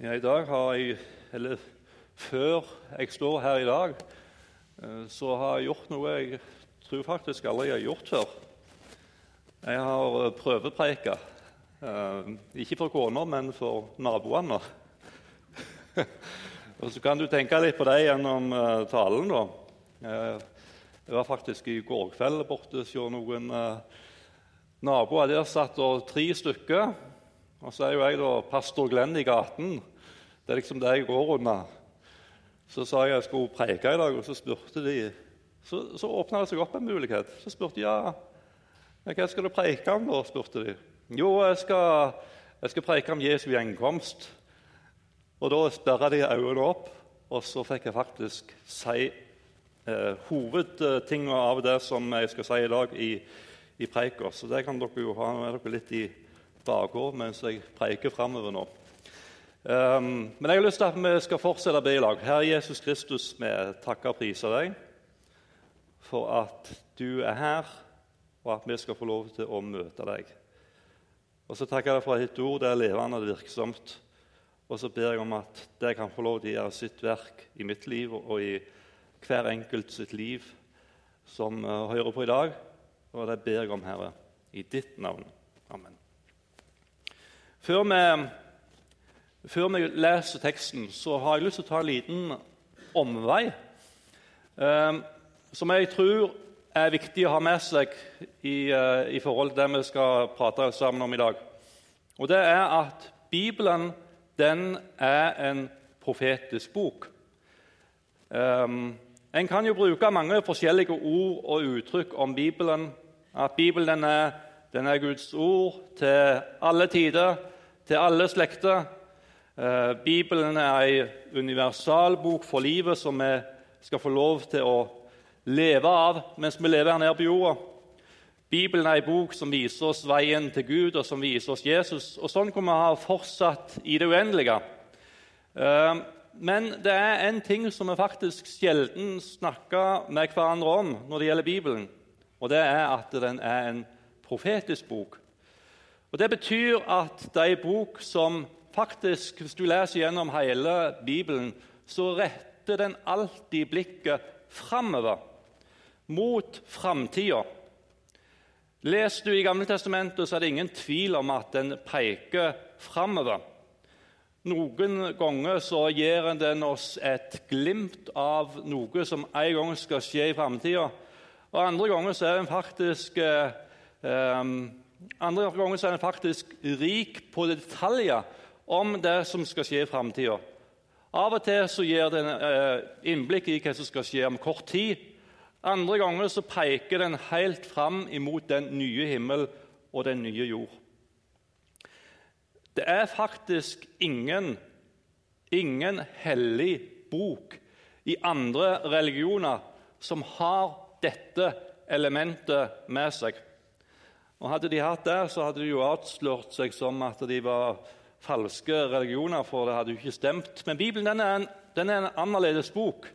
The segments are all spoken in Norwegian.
Ja, I dag har jeg, eller før jeg står her i dag, eh, så har jeg gjort noe jeg tror faktisk aldri jeg har gjort før. Jeg har eh, prøvepreika. Eh, ikke for kona, men for naboene. Og Så kan du tenke litt på det gjennom talen. da. Jeg var faktisk i går kveld borte hos noen naboer. Der satt det tre stykker. Og så er jo jeg da pastor Glenn i gaten. Det er liksom det jeg går under. Så sa jeg jeg skulle preke i dag, og så spurte de Så, så åpna det seg opp en mulighet. Så spurte de ja, hva skal du preke om. da, spurte de. Jo, jeg skal, jeg skal preke om Jesu gjenkomst. Og da sperra de øynene opp, og så fikk jeg faktisk si eh, hovedtinga av det som jeg skal si i dag i, i preika. Så det kan dere jo ha med dere litt i bakgård mens jeg preiker framover nå. Um, men jeg har lyst til at vi skal fortsette å be i lag. Herre Jesus Kristus, vi takker og priser deg for at du er her, og at vi skal få lov til å møte deg. Og så takker jeg deg for ditt ord det er levende og virksomt. Og så ber jeg om at det kan få lov til å gjøre sitt verk i mitt liv og i hver enkelt sitt liv som uh, hører på i dag. Og det ber jeg om, Herre, i ditt navn. Amen. Før vi før vi leser teksten, så har jeg lyst til å ta en liten omvei eh, som jeg tror er viktig å ha med seg i, eh, i, forhold til det vi skal prate sammen om i dag. Og det er at Bibelen den er en profetisk bok. Um, en kan jo bruke mange forskjellige ord og uttrykk om Bibelen. At Bibelen er, er Guds ord til alle tider, til alle slekter. Eh, Bibelen er en universalbok for livet som vi skal få lov til å leve av mens vi lever her nede på jorda. Bibelen er en bok som viser oss veien til Gud og som viser oss Jesus. Og Sånn kommer vi ha fortsatt i det uendelige. Eh, men det er en ting som vi faktisk sjelden snakker med hverandre om når det gjelder Bibelen, og det er at den er en profetisk bok. Og Det betyr at det er en bok som faktisk, Hvis du leser gjennom hele Bibelen, så retter den alltid blikket framover, mot framtida. Leser du i Gamle Testamentet, så er det ingen tvil om at den peker framover. Noen ganger så gir den oss et glimt av noe som en gang skal skje i framtida. Og andre ganger så er den faktisk eh, eh, andre ganger er den faktisk rik på detaljer om det som skal skje i framtida. Av og til så gir den eh, innblikk i hva som skal skje om kort tid. Andre ganger så peker den helt fram imot den nye himmel og den nye jord. Det er faktisk ingen, ingen hellig bok i andre religioner som har dette elementet med seg. Og Hadde de hatt det, så hadde de jo avslørt seg som at de var falske religioner, for det hadde jo ikke stemt. Men Bibelen den er, en, den er en annerledes bok.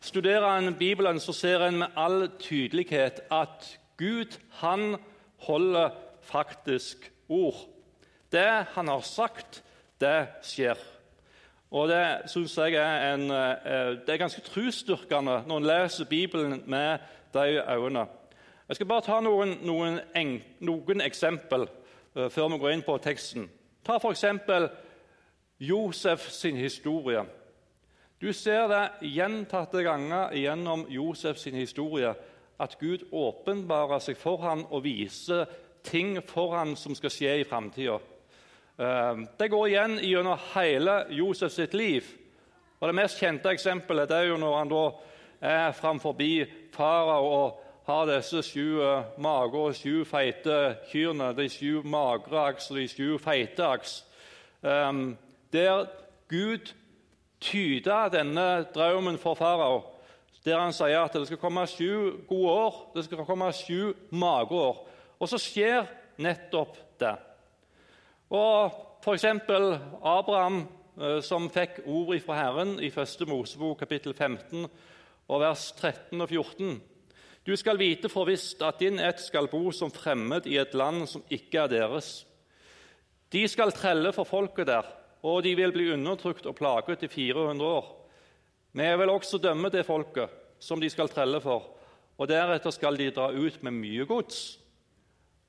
Studerer en Bibelen, så ser en med all tydelighet at Gud han holder faktisk ord. Det han har sagt, det skjer. Og Det synes jeg er, en, eh, det er ganske trosstyrkende når en leser Bibelen med de øynene. Jeg skal bare ta noen, noen, noen eksempel uh, før vi går inn på teksten. Ta f.eks. Josef sin historie. Du ser det gjentatte ganger gjennom Josef sin historie at Gud åpenbarer seg for ham og viser ting for ham som skal skje i framtida. Ehm, det går igjen gjennom hele Josef sitt liv. Og Det mest kjente eksempelet det er jo når han da er framfor farao og har disse sju mager magre og sju feite kyrne, de sju magre aks og de sju feite aks. Um, der Gud tyder denne drømmen for farao, der han sier at det skal komme sju gode år, det skal komme sju magre år. Og så skjer nettopp det. Og F.eks. Abraham, eh, som fikk ord fra Herren i 1. Mosebok kapittel 15 og vers 13 og 14. Du skal vite for visst at din ett skal bo som fremmed i et land som ikke er deres. De skal trelle for folket der, og de vil bli undertrykt og plaget i 400 år. Men jeg vil også dømme det folket som de skal trelle for, og deretter skal de dra ut med mye gods.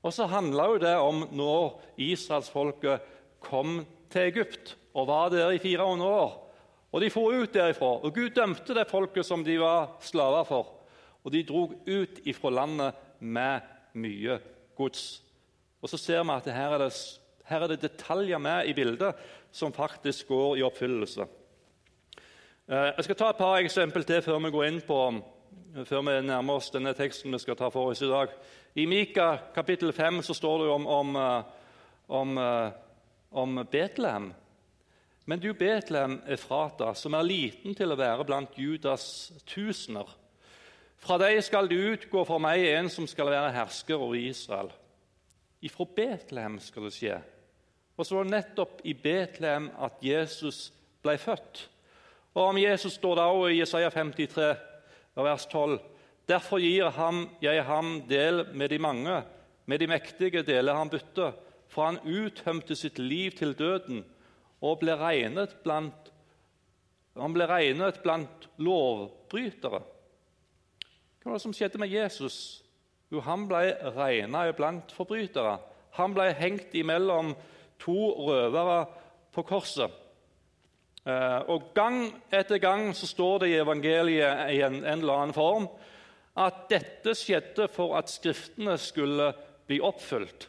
Og så handla jo det om når israelsfolket kom til Egypt og var der i 400 år. Og De for ut derifra, og Gud dømte det folket som de var slaver for. Og de drog ut ifra landet med mye gods. Og så ser vi at her er, det, her er det detaljer med i bildet som faktisk går i oppfyllelse. Eh, jeg skal ta et par eksempel til før vi går inn på før vi nærmer oss denne teksten vi skal ta for oss i dag. I Mika kapittel 5 så står det om, om, eh, om, eh, om Betlehem. Men du, Betlehem Efrata, som er liten til å være blant Judas tusener. Fra deg skal det utgå for meg en som skal være hersker over Israel. Ifra Betlehem skal det skje. Og så var det nettopp i Betlehem at Jesus ble født. Og Om Jesus står det også i Jesaja 53, vers 12. Derfor gir ham, jeg ham del med de mange, med de mektige deler han bytte. For han uttømte sitt liv til døden og ble regnet blant, han ble regnet blant lovbrytere. Hva var det som skjedde med Jesus? Jo, han ble regna blant forbrytere. Han ble hengt imellom to røvere på korset. Eh, og Gang etter gang så står det i evangeliet i en, en eller annen form at dette skjedde for at Skriftene skulle bli oppfylt.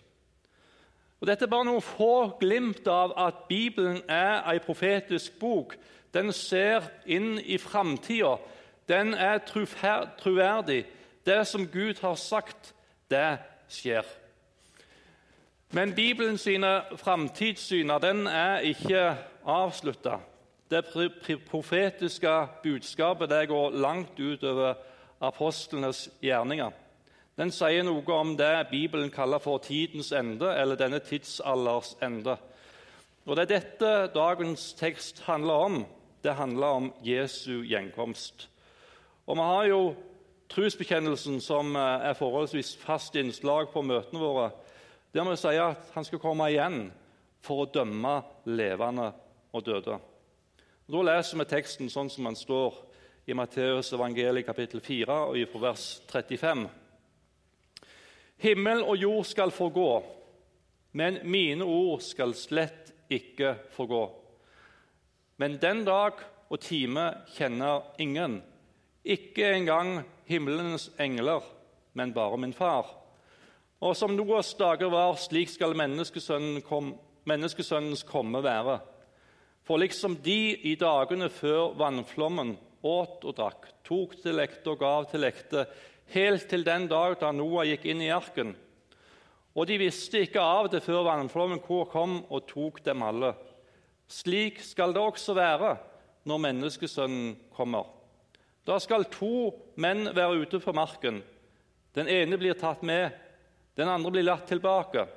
Og Dette er bare noen få glimt av at Bibelen er en profetisk bok. Den ser inn i framtida. Den er troverdig. Det som Gud har sagt, det skjer. Men Bibelen sine framtidssyner den er ikke avslutta. Det profetiske budskapet det går langt utover apostlenes gjerninger. Den sier noe om det Bibelen kaller for tidens ende, eller denne tidsalders ende. Og Det er dette dagens tekst handler om. Det handler om Jesu gjenkomst. Og Vi har jo trosbekjennelsen, som eh, er forholdsvis fast innslag på møtene våre, der vi sier at han skal komme igjen for å dømme levende og døde. Da leser vi teksten sånn som den står i Matteus evangeliet kapittel 4 og i vers 35. Himmel og jord skal forgå, men mine ord skal slett ikke forgå. Men den dag og time kjenner ingen, ikke engang himmelens engler, men bare min far. Og som Noas dager var, slik skal menneskesønnen kom, menneskesønnens komme være. For liksom de i dagene før vannflommen åt og drakk, tok til ekte og gav til ekte, helt til den dag da Noah gikk inn i arken. Og de visste ikke av det før vannflommen kom og tok dem alle. Slik skal det også være når menneskesønnen kommer. Da skal to menn være ute på marken. Den ene blir tatt med, den andre blir latt tilbake.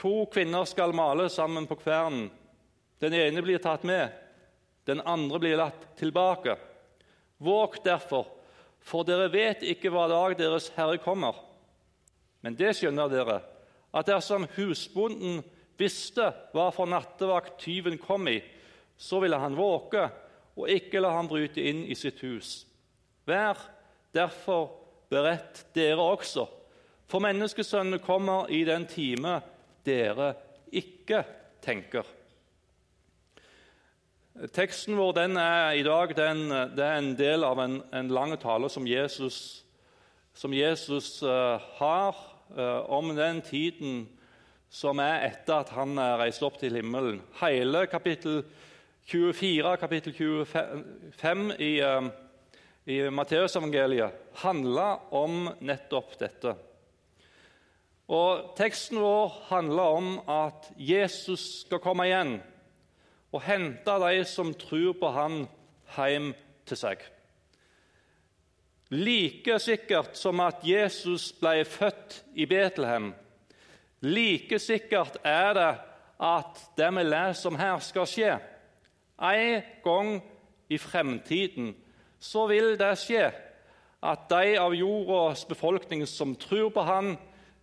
To kvinner skal male sammen på kvernen. Den ene blir tatt med, den andre blir latt tilbake. Våg derfor, for dere vet ikke hva dag deres Herre kommer. Men det skjønner dere, at dersom husbonden visste hva for nattevakt tyven kom i, så ville han våke og ikke la ham bryte inn i sitt hus. Vær derfor beredt, dere også, for menneskesønnene kommer i den time dere ikke tenker. Teksten vår er i dag den, det er en del av en, en lang tale som Jesus, som Jesus uh, har uh, om den tiden som er etter at han er reist opp til himmelen. Hele kapittel 24, kapittel 25 i, uh, i Matteusevangeliet handler om nettopp dette. Og Teksten vår handler om at Jesus skal komme igjen og hente de som tror på Han, hjem til seg. Like sikkert som at Jesus ble født i Betlehem, like sikkert er det at det vi leser om her, skal skje. En gang i fremtiden så vil det skje at de av jordas befolkning som tror på Han,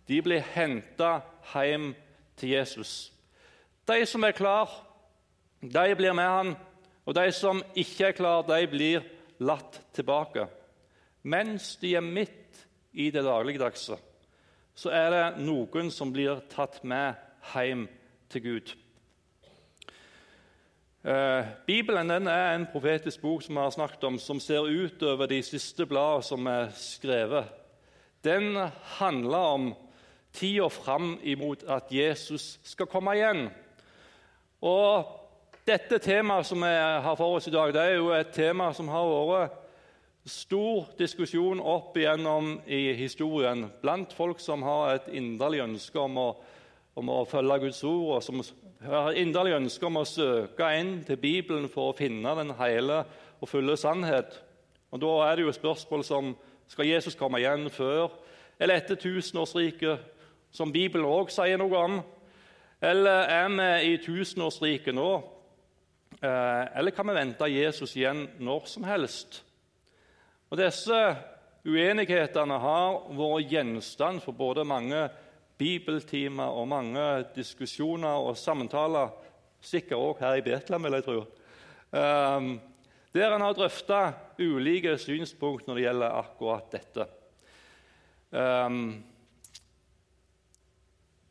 de blir henta hjem til Jesus. De som er klar de blir med han, og de som ikke er klar, de blir latt tilbake. Mens de er midt i det dagligdagse, så er det noen som blir tatt med hjem til Gud. Eh, Bibelen er en profetisk bok som vi har snakket om, som ser utover de siste bladene som er skrevet. Den handler om tida fram imot at Jesus skal komme igjen. Og dette temaet som vi har for oss i dag, det er jo et tema som har vært stor diskusjon opp igjennom i historien blant folk som har et inderlig ønske om å, om å følge Guds ord, og som har inderlig ønske om å søke inn til Bibelen for å finne den hele og fulle sannhet. Og Da er det jo spørsmål som skal Jesus komme igjen før eller etter tusenårsriket, som Bibelen òg sier noe om? Eller er vi i tusenårsriket nå? Eh, eller kan vi vente Jesus igjen når som helst? Og Disse uenighetene har vært gjenstand for både mange bibeltimer og mange diskusjoner og samtaler, sikkert òg her i Betlehem, vil jeg tro. Um, der en har drøfta ulike synspunkt når det gjelder akkurat dette. Um,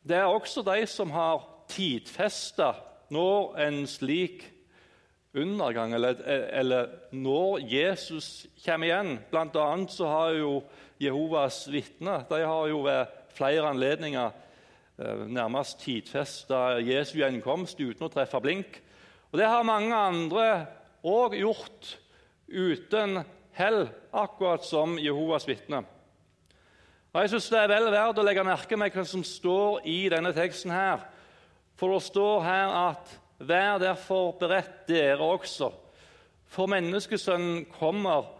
det er også de som har tidfesta når en slik undergang, eller, eller, når Jesus kommer igjen. Blant annet så har jo Jehovas vitner de har jo ved flere anledninger eh, nærmest tidfesta Jesu gjenkomst uten å treffe blink. Og Det har mange andre òg gjort uten hell, akkurat som Jehovas vitner. Og Jeg synes det er vel verdt å legge merke med hva som står i denne teksten. her. For det står her at Vær derfor beredt, dere også, for menneskesønnen kommer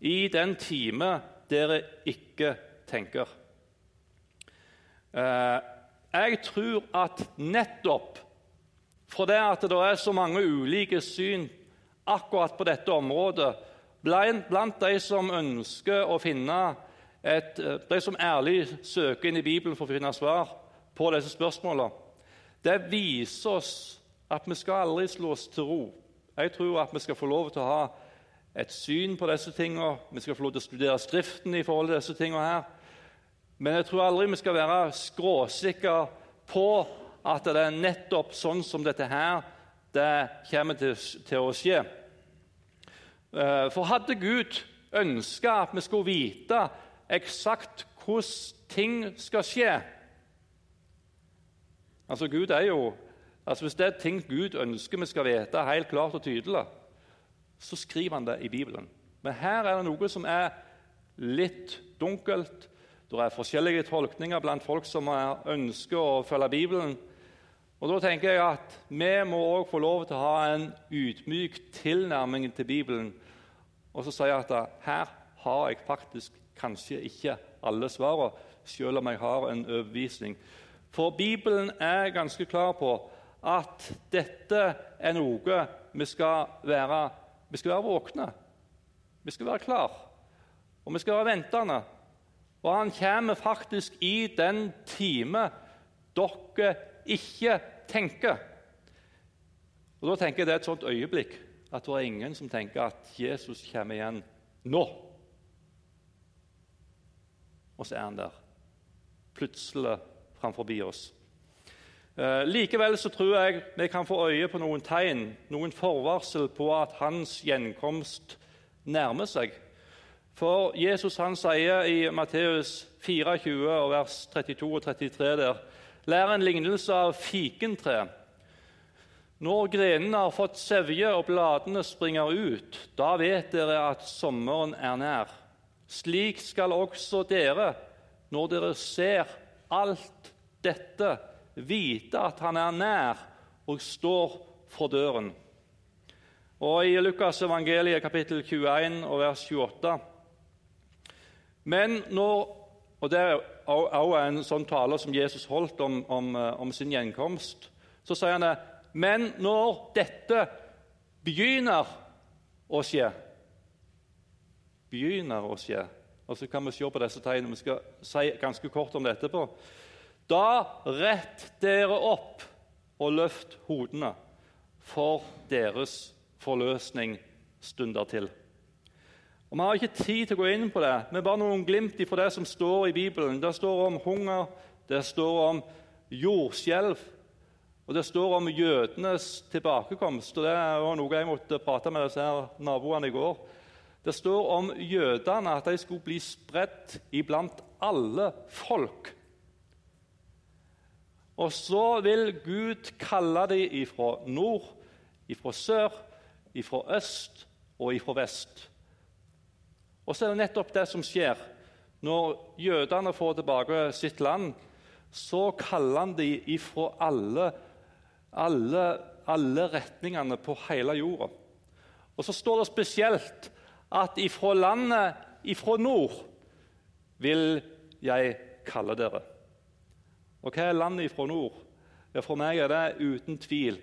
i den time dere ikke tenker. Eh, jeg tror at nettopp for det det er så mange ulike syn akkurat på dette området blant de som ønsker å finne et, eh, de som ærlig søker inn i Bibelen for å finne svar på disse spørsmålene, det viser oss at vi skal aldri slå oss til ro. Jeg tror at vi skal få lov til å ha et syn på disse tingene. Vi skal få lov til å studere Skriften i forhold til disse tingene her. Men jeg tror aldri vi skal være skråsikre på at det er nettopp sånn som dette her det kommer til, til å skje. Eh, for hadde Gud ønska at vi skulle vite eksakt hvordan ting skal skje Altså, Gud er jo Altså Hvis det er ting Gud ønsker vi skal vite helt klart og tydelig, så skriver han det i Bibelen. Men her er det noe som er litt dunkelt. Det er forskjellige tolkninger blant folk som ønsker å følge Bibelen. Og Da tenker jeg at vi må også få lov til å ha en ydmyk tilnærming til Bibelen. Og så sier jeg at her har jeg faktisk kanskje ikke alle svarene, selv om jeg har en overbevisning. For Bibelen er ganske klar på at dette er noe vi skal være, vi skal være våkne. Vi skal være klar, og vi skal være ventende. Og han kommer faktisk i den time dere ikke tenker. Og Da tenker jeg det er et sånt øyeblikk at det er ingen som tenker at Jesus kommer igjen nå. Og så er han der, plutselig framfor oss. Eh, likevel så tror jeg vi kan få øye på noen tegn, noen forvarsel på at hans gjenkomst nærmer seg. For Jesus han sier i Matteus 24, vers 32 og 33 der, Lær en lignelse av fikentre. Når grenene har fått sevje og bladene springer ut, da vet dere at sommeren er nær. Slik skal også dere, når dere ser alt dette, vite at han er nær og står for døren. Og I Lukas evangeliet kapittel 21 og vers 28 Men når og Det er også en sånn tale som Jesus holdt om, om, eh, om sin gjenkomst. Så sier han det. Men når dette begynner å skje Begynner å skje. Og Så kan vi se på disse tegnene. Vi skal si ganske kort om det etterpå. Da rett dere opp og løft hodene, for deres forløsning stunder til. Og Vi har ikke tid til å gå inn på det, men bare noen glimt fra det som står i Bibelen. Det står om hunger, det står om jordskjelv, og det står om jødenes tilbakekomst. og Det var noe jeg måtte prate med disse her naboene i går. Det står om jødene, at de skulle bli spredt iblant alle folk. Og så vil Gud kalle dem ifra nord, ifra sør, ifra øst og ifra vest. Og så er det nettopp det som skjer. Når jødene får tilbake sitt land, så kaller han dem ifra alle, alle, alle retningene på hele jorda. Og så står det spesielt at ifra landet ifra nord vil jeg kalle dere. Og hva er landet ifra nord? Ja, For meg er det uten tvil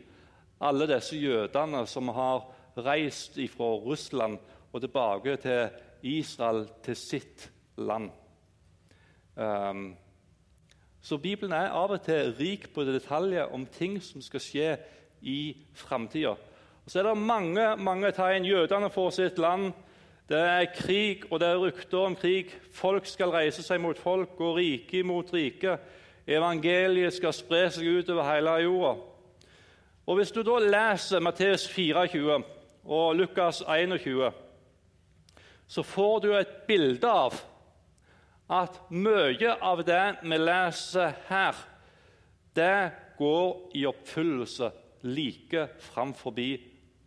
alle disse jødene som har reist ifra Russland og tilbake til Israel, til sitt land. Um, så Bibelen er av og til rik på detaljer om ting som skal skje i framtida. Så er det mange mange tegn. Jødene får sitt land. Det er krig, og det er rykter om krig. Folk skal reise seg mot folk og rike mot rike. Evangeliet skal spre seg utover hele jorda. Og Hvis du da leser Matteus 24 og Lukas 21, så får du et bilde av at mye av det vi leser her, det går i oppfyllelse like framfor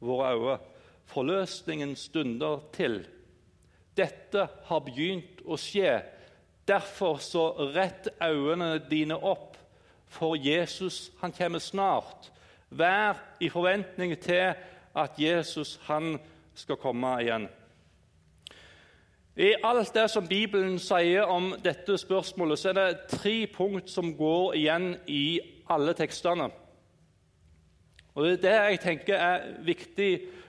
våre øyne. Forløsningen stunder til. Dette har begynt å skje. Derfor så rett øynene dine opp, for Jesus han kommer snart. Vær i forventning til at Jesus han skal komme igjen. I alt det som Bibelen sier om dette spørsmålet, så er det tre punkt som går igjen i alle tekstene. Og Det er det jeg tenker er viktig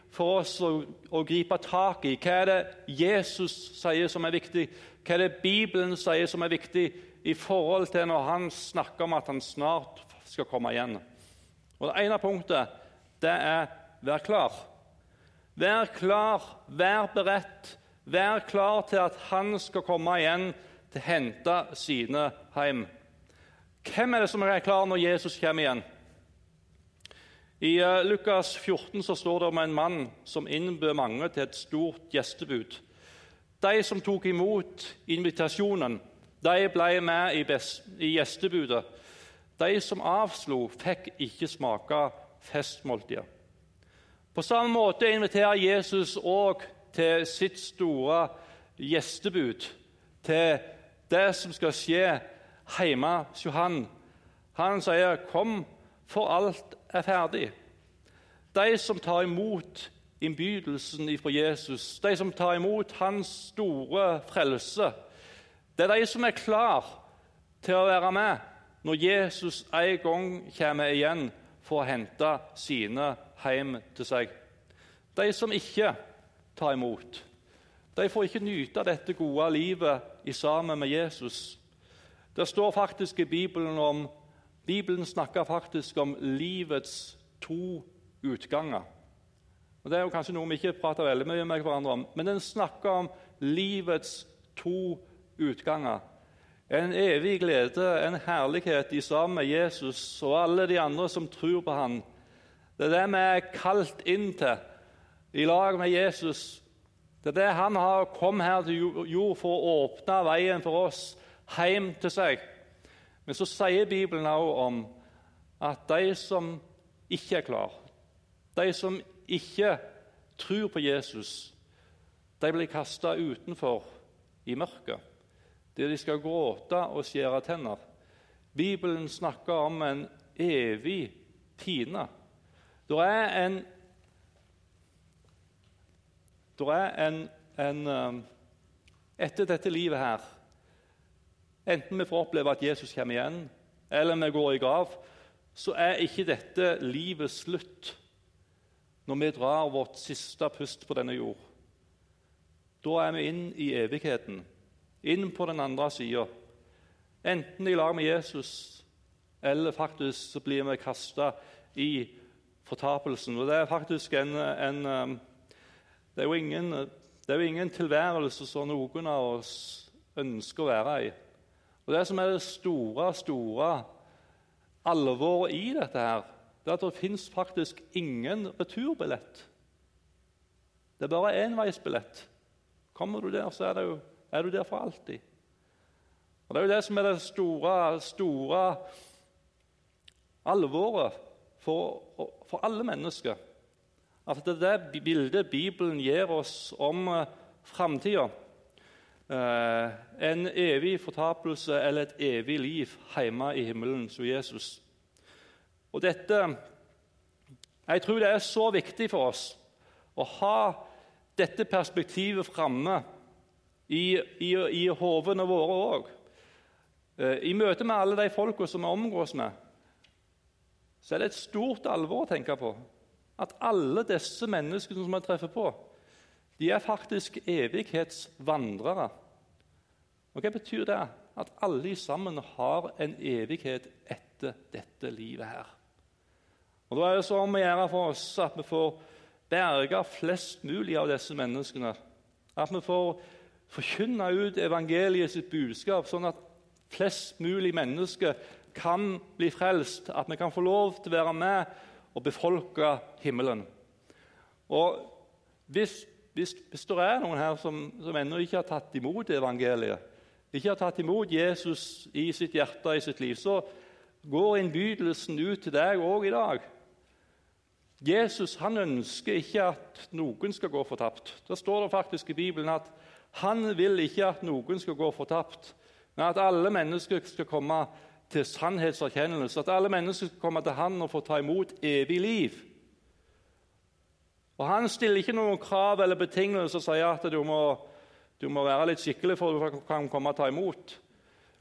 for oss å, å, gripe tak i. Hva er det Jesus sier som er viktig? Hva er det Bibelen sier som er viktig i forhold til når han snakker om at han snart skal komme igjen? Og Det ene punktet det er vær klar. Vær klar, vær beredt Vær klar til at han skal komme igjen til å hente sine hjem. Hvem er det som er klar når Jesus kommer igjen? I eh, Lukas 14 så står det om en mann som innbød mange til et stort gjestebud. De som tok imot invitasjonen, de ble med i, i gjestebudet. De som avslo, fikk ikke smake festmåltidet. På samme måte inviterer Jesus også til sitt store gjestebud, til det som skal skje hjemme hos Johan. Han sier, 'Kom, for alt er ferdig'. De som tar imot innbydelsen fra Jesus, de som tar imot hans store frelse, det er de som er klar til å være med når Jesus en gang kommer igjen for å hente sine hjem til seg. De som ikke ta imot. De får ikke nyte dette gode livet i sammen med Jesus. Det står faktisk i Bibelen om Bibelen snakker faktisk om livets to utganger. Og Det er jo kanskje noe vi ikke prater veldig mye med hverandre om, men den snakker om livets to utganger. En evig glede, en herlighet i sammen med Jesus og alle de andre som tror på ham. Det er det vi er kalt inn til i lag med Jesus. Det er det han har kommet her til jord for å åpne veien for oss hjem til seg. Men så sier Bibelen også om at de som ikke er klar, de som ikke tror på Jesus, de blir kasta utenfor i mørket, der de skal gråte og skjære tenner. Bibelen snakker om en evig pine. Det er en det er en, en, um, Etter dette livet her, enten vi får oppleve at Jesus kommer igjen, eller vi går i grav, så er ikke dette livet slutt når vi drar vårt siste pust på denne jord. Da er vi inn i evigheten, inn på den andre sida. Enten i lag med Jesus, eller faktisk så blir vi kasta i fortapelsen. Og det er faktisk en, en det, er jo ingen, det er jo ingen tilværelse som noen av oss ønsker å være i. Og Det som er det store, store alvoret i dette, her, det er at det fins faktisk ingen returbillett. Det er bare enveisbillett. Kommer du der, så er, jo, er, du der for alltid. Og Det er jo det som er det store, store alvoret for, for alle mennesker. At det er det bildet Bibelen gir oss om uh, framtida. Uh, en evig fortapelse eller et evig liv hjemme i himmelen som Jesus. Og dette Jeg tror det er så viktig for oss å ha dette perspektivet framme i, i, i hovene våre òg. Eh, I møte med alle de folka som vi omgås med, så er det et stort alvor å tenke på at alle disse menneskene som vi treffer på, de er faktisk evighetsvandrere. Og Hva betyr det? At alle sammen har en evighet etter dette livet her. Og Da er det så om å gjøre for oss at vi får berge flest mulig av disse menneskene. At vi får forkynne ut evangeliet sitt budskap, sånn at flest mulig mennesker kan bli frelst. At vi kan få lov til å være med og befolke himmelen. Og hvis, hvis, hvis det er noen her som, som ennå ikke har tatt imot evangeliet, ikke har tatt imot Jesus i sitt hjerte i sitt liv, så går innbydelsen ut til deg òg i dag. Jesus han ønsker ikke at noen skal gå fortapt. Da står det faktisk i Bibelen at han vil ikke at noen skal gå fortapt, men at alle mennesker skal komme til sannhetserkjennelse. At alle mennesker skal komme til han og få ta imot evig liv. Og Han stiller ikke noen krav eller betingelser og sier at du må, du må være litt skikkelig for at du kan komme og ta imot.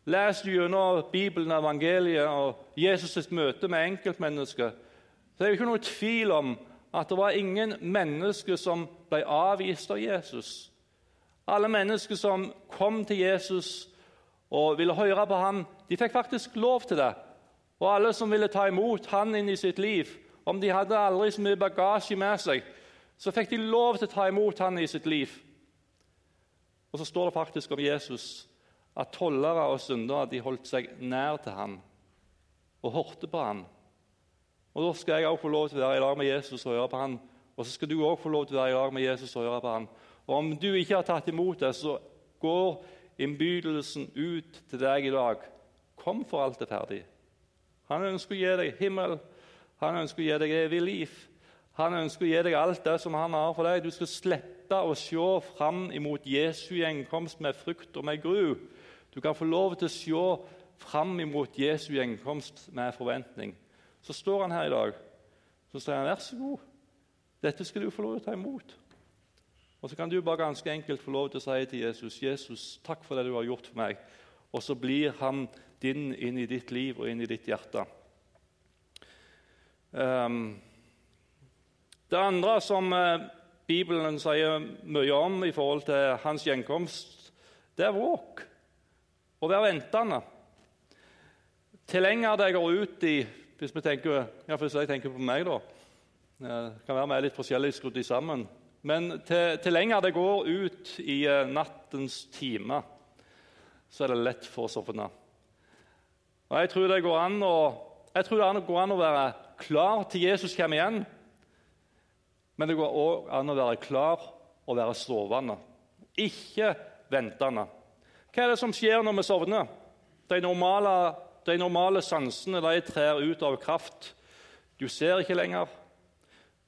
Les gjennom Bibelen, evangeliet og Jesus' møte med enkeltmennesker, så er det ikke noe tvil om at det var ingen mennesker som ble avvist av Jesus. Alle mennesker som kom til Jesus og ville høre på ham, de fikk faktisk lov til det. Og alle som ville ta imot han inn i sitt liv, om de hadde aldri så mye bagasje med seg, så fikk de lov til å ta imot han i sitt liv. Og så står det faktisk om Jesus at tollere og syndere de holdt seg nær til han og hørte på han. Og Da skal jeg også få lov til å være i lag med Jesus og høre på han. Og så skal du også få lov til å være i lag med Jesus og høre på han. Og Om du ikke har tatt imot det, så går innbydelsen ut til deg i dag. Kom, for alt er ferdig. Han ønsker å gi deg himmel, han ønsker å gi deg evig liv. Han ønsker å gi deg alt det som han har for deg. Du skal slette å se fram imot Jesu gjenkomst med frykt og med gru. Du kan få lov til å se fram imot Jesu gjenkomst med forventning. Så står han her i dag så sier han, 'Vær så god, dette skal du få lov til å ta imot.' Og Så kan du bare ganske enkelt få lov til å si til Jesus, 'Jesus, takk for det du har gjort for meg.' Og så blir han din inn i ditt liv og inn i ditt hjerte. Um, det andre som uh, Bibelen sier mye om i forhold til hans gjenkomst, det er våk. Å være ventende. Til lenger det går ut i hvis vi tenker, ja, jeg tenker på meg, da Det kan være vi er litt forskjellig skrudd sammen. Men til, til, lenger det går ut i uh, nattens time, så er det lett for å sovne. Og jeg tror det går an å, jeg tror det går an å være klar til Jesus kommer igjen. Men det går òg an å være klar og være sovende, ikke ventende. Hva er det som skjer når vi sovner? De normale de normale sansene de trer ut av kraft. Du ser ikke lenger,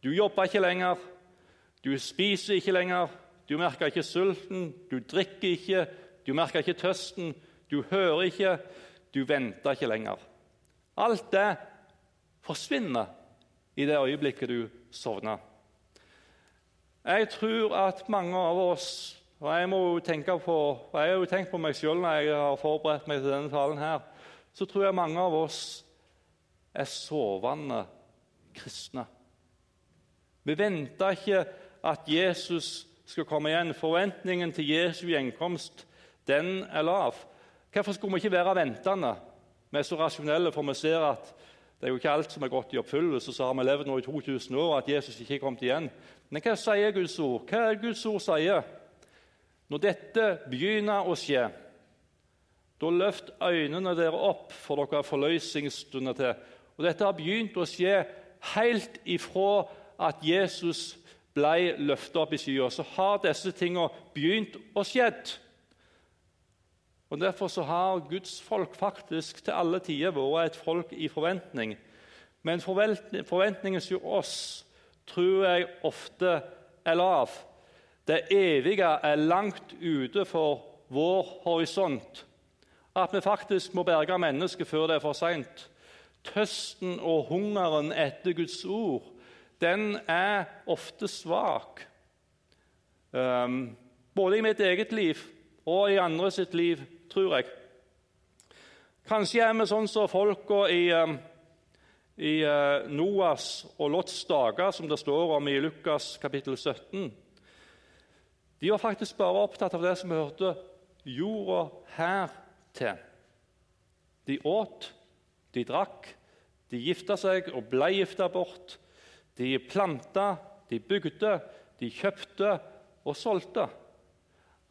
du jobber ikke lenger, du spiser ikke lenger, du merker ikke sulten, du drikker ikke, du merker ikke tøsten, du hører ikke, du venter ikke lenger. Alt det forsvinner i det øyeblikket du sovner. Jeg tror at mange av oss og Jeg må tenke på, jeg har jo tenkt på meg sjøl når jeg har forberedt meg til denne talen. her, så tror jeg mange av oss er sovende kristne. Vi venter ikke at Jesus skal komme igjen. Forventningen til Jesu gjenkomst den er lav. Hvorfor skulle vi ikke være ventende? Vi er så rasjonelle, for vi ser at Det er jo ikke alt som er gått i oppfyllelse, så har vi levd nå i 2000 år at Jesus ikke er kommet igjen. Men hva sier Guds ord? Hva er Guds ord sier? Når dette begynner å skje, da løft øynene dere opp, for dere har forløsningsstunder til. Og Dette har begynt å skje helt ifra at Jesus ble løftet opp i skya. Så har disse tingene begynt å skjedd. Og Derfor så har Guds folk faktisk til alle tider vært et folk i forventning. Men forventningen hos oss tror jeg ofte er lav. Det evige er langt ute for vår horisont. At vi faktisk må berge mennesket før det er for seint. Tøsten og hungeren etter Guds ord den er ofte svak. Um, både i mitt eget liv og i andre sitt liv tror jeg. Kanskje er vi sånn som folka i, um, i uh, Noas og Lots dager, som det står om i Lukas kapittel 17. De var faktisk bare opptatt av det som hørte jorda her til. De åt, de drakk, de gifta seg og ble gifta bort. De planta, de bygde, de kjøpte og solgte.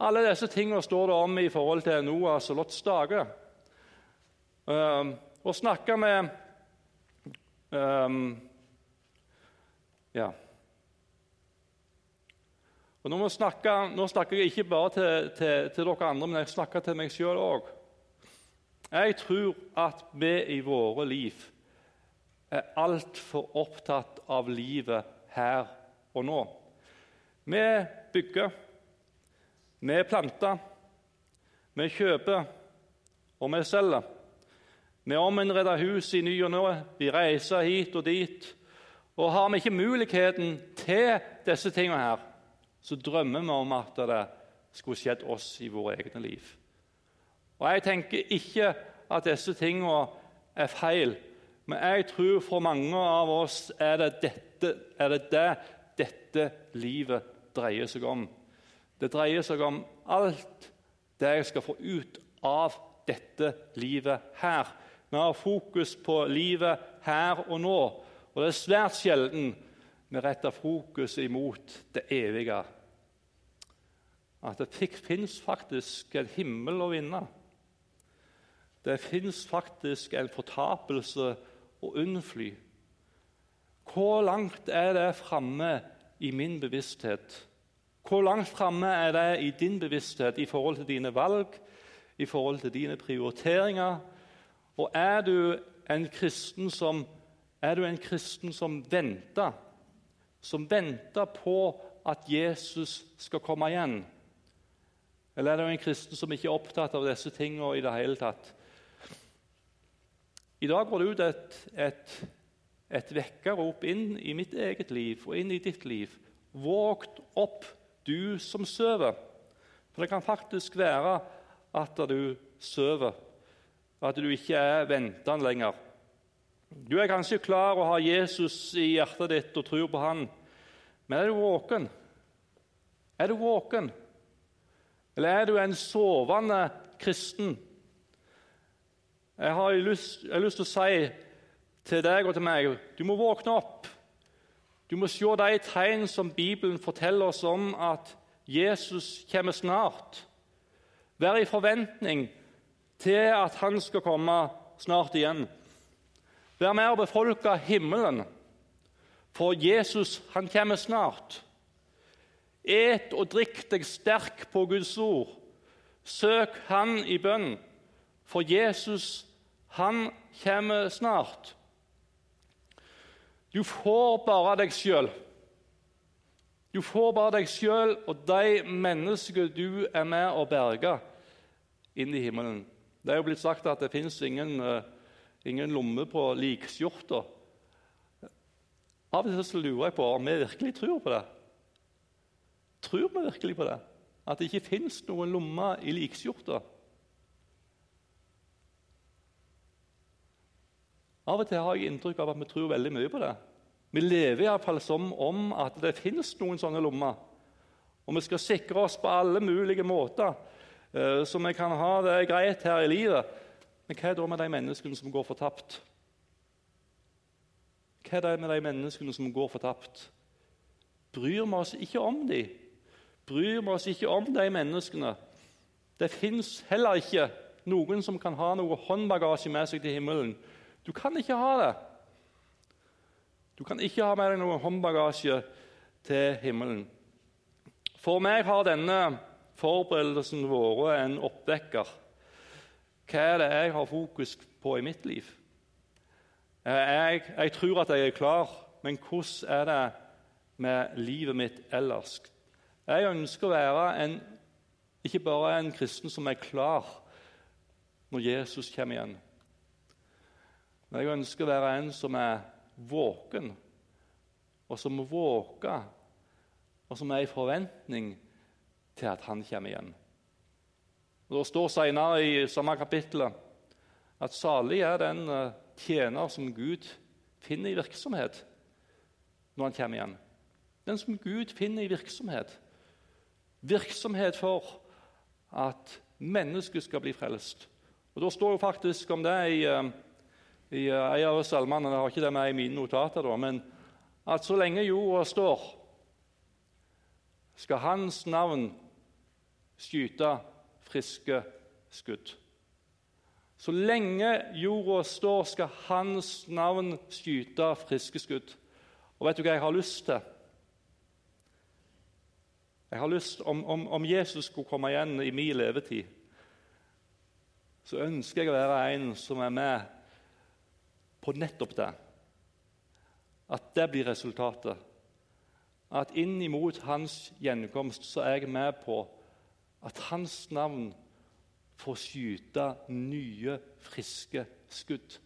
Alle disse tingene står det om i forhold til Noas og Lots dager. Um, og snakke med um, Ja. Og nå, snakke, nå, snakker jeg ikke bare til, til, til, dere andre, men jeg snakker til meg sjøl òg. Jeg tror at vi i våre liv er altfor opptatt av livet her og nå. Vi bygger vi planter, vi kjøper, og vi selger. Vi ominnreder hus i ny og nå, vi reiser hit og dit. Og har vi ikke muligheten til disse tingene her, så drømmer vi om at det skulle skjedd oss i våre egne liv. Og Jeg tenker ikke at disse tingene er feil, men jeg tror for mange av oss er det dette, er det, det dette livet dreier seg om. Det dreier seg om alt det jeg skal få ut av dette livet her. Vi har fokus på livet her og nå, og det er svært sjelden vi retter fokus imot det evige. At det fins faktisk en himmel å vinne. Det fins faktisk en fortapelse å unnfly. Hvor langt er det framme i min bevissthet? Hvor langt framme er det i din bevissthet i forhold til dine valg, i forhold til dine prioriteringer? Og er du en kristen som, er du en kristen som venter? Som venter på at Jesus skal komme igjen? Eller er du en kristen som ikke er opptatt av disse tingene i det hele tatt? I dag går det ut et, et, et vekkerrop inn i mitt eget liv og inn i ditt liv. Vågt opp! du som sover. For det kan faktisk være at du sover, at du ikke er ventende lenger. Du er kanskje klar å ha Jesus i hjertet ditt og tror på han, men er du våken? Er du våken? Eller er du en sovende kristen? Jeg har lyst, til å si til deg og til meg du må våkne opp. Du må se de tegn som Bibelen forteller oss om at Jesus kommer snart. Vær i forventning til at han skal komme snart igjen. Vær med og befolke himmelen, for Jesus han kommer snart. Et og drikk deg sterk på Guds ord. Søk Han i bønn, for Jesus han kommer snart. Du får bare deg sjøl. Du får bare deg sjøl og de menneskene du er med å berge, inn i himmelen. Det er jo blitt sagt at det fins ingen, uh, ingen lomme på likskjorta. Av og til så lurer jeg på om vi virkelig tror på det. Tror vi virkelig på det? At det ikke fins noen lomme i likskjorta? Av og til har jeg inntrykk av at vi tror veldig mye på det. Vi lever iallfall som om at det finnes noen sånne lommer. Og vi skal sikre oss på alle mulige måter, uh, så vi kan ha det greit her i livet. Men hva er da med de menneskene som går fortapt? Hva er det med de menneskene som går fortapt? Bryr vi oss ikke om dem? Bryr vi oss ikke om de menneskene? Det fins heller ikke noen som kan ha noe håndbagasje med seg til himmelen. Du kan ikke ha det. Du kan ikke ha med deg noen håndbagasje til himmelen. For meg har denne forberedelsen vært en oppvekker. Hva er det jeg har fokus på i mitt liv? Jeg, jeg tror at jeg er klar, men hvordan er det med livet mitt ellers? Jeg ønsker å være en, ikke bare en kristen som er klar når Jesus kommer igjen. Men jeg ønsker å være en som er våken, og som våker, og som er i forventning til at han kommer igjen. Og Det står senere i samme kapittel at salig er den eh, tjener som Gud finner i virksomhet når han kommer igjen. Den som Gud finner i virksomhet. Virksomhet for at mennesket skal bli frelst. Og Da står jo faktisk om det i, eh, i eh, en av salmene. Jeg har ikke det med i mine notater, da, men at så lenge jorda står, skal hans navn skyte friske skudd. Så lenge jorda står, skal hans navn skyte friske skudd. Og vet du hva jeg har lyst til? Jeg har lyst, om, om, om Jesus skulle komme igjen i min levetid, så ønsker jeg å være en som er med på nettopp det. At det blir resultatet. At inn imot hans gjenkomst så er jeg med på at hans navn får skyte nye, friske skudd.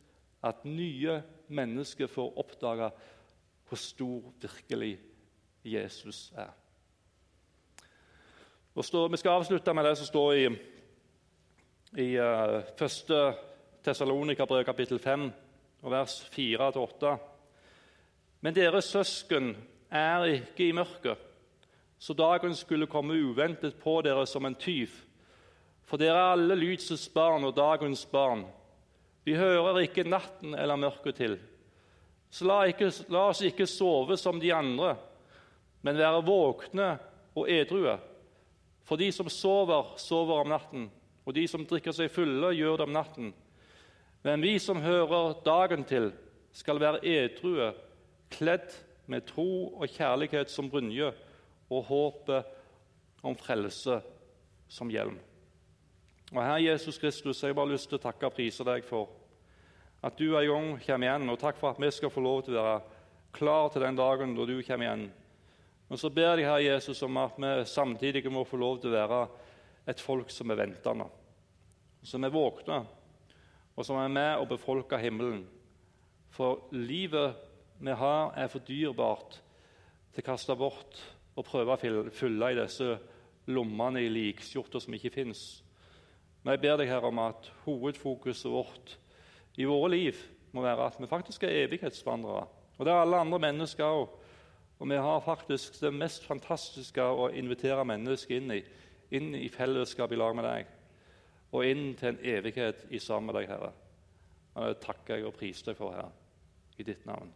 At nye mennesker får oppdage hvor stor virkelig Jesus er. Står, vi skal avslutte med det som står i, i uh, første Tessalonika-brev, kapittel 5, vers 4-8. Men deres søsken er ikke i mørket, så dagen skulle komme uventet på dere som en tyv. For dere er alle lysets barn og dagens barn. Vi hører ikke natten eller mørket til. Så la, ikke, la oss ikke sove som de andre, men være våkne og edrue. For de som sover, sover om natten, og de som drikker seg fulle, gjør det om natten. Men vi som hører dagen til, skal være edrue, kledd med tro og kjærlighet som brynje og håpet om frelse som hjelm. Og Herre Jesus Kristus, jeg har bare lyst til å takke og prise deg for at du en gang kommer igjen, og takk for at vi skal få lov til å være klar til den dagen da du kommer igjen. Og så ber jeg Herre Jesus om at vi samtidig må få lov til å være et folk som er ventende, som er våkne, og som er med og befolker himmelen. For livet vi har, er for dyrebart til å kaste bort og prøve å fylle i disse lommene i likskjorta som ikke fins. Men jeg ber deg her om at hovedfokuset vårt i våre liv må være at vi faktisk er evighetsvandrere. Og det er alle andre mennesker òg. Og vi har faktisk det mest fantastiske å invitere mennesker inn i. Inn i fellesskap i lag med deg. Og inn til en evighet i sammen med deg, Herre. Og det takker jeg og priser deg for, Herre, i ditt navn.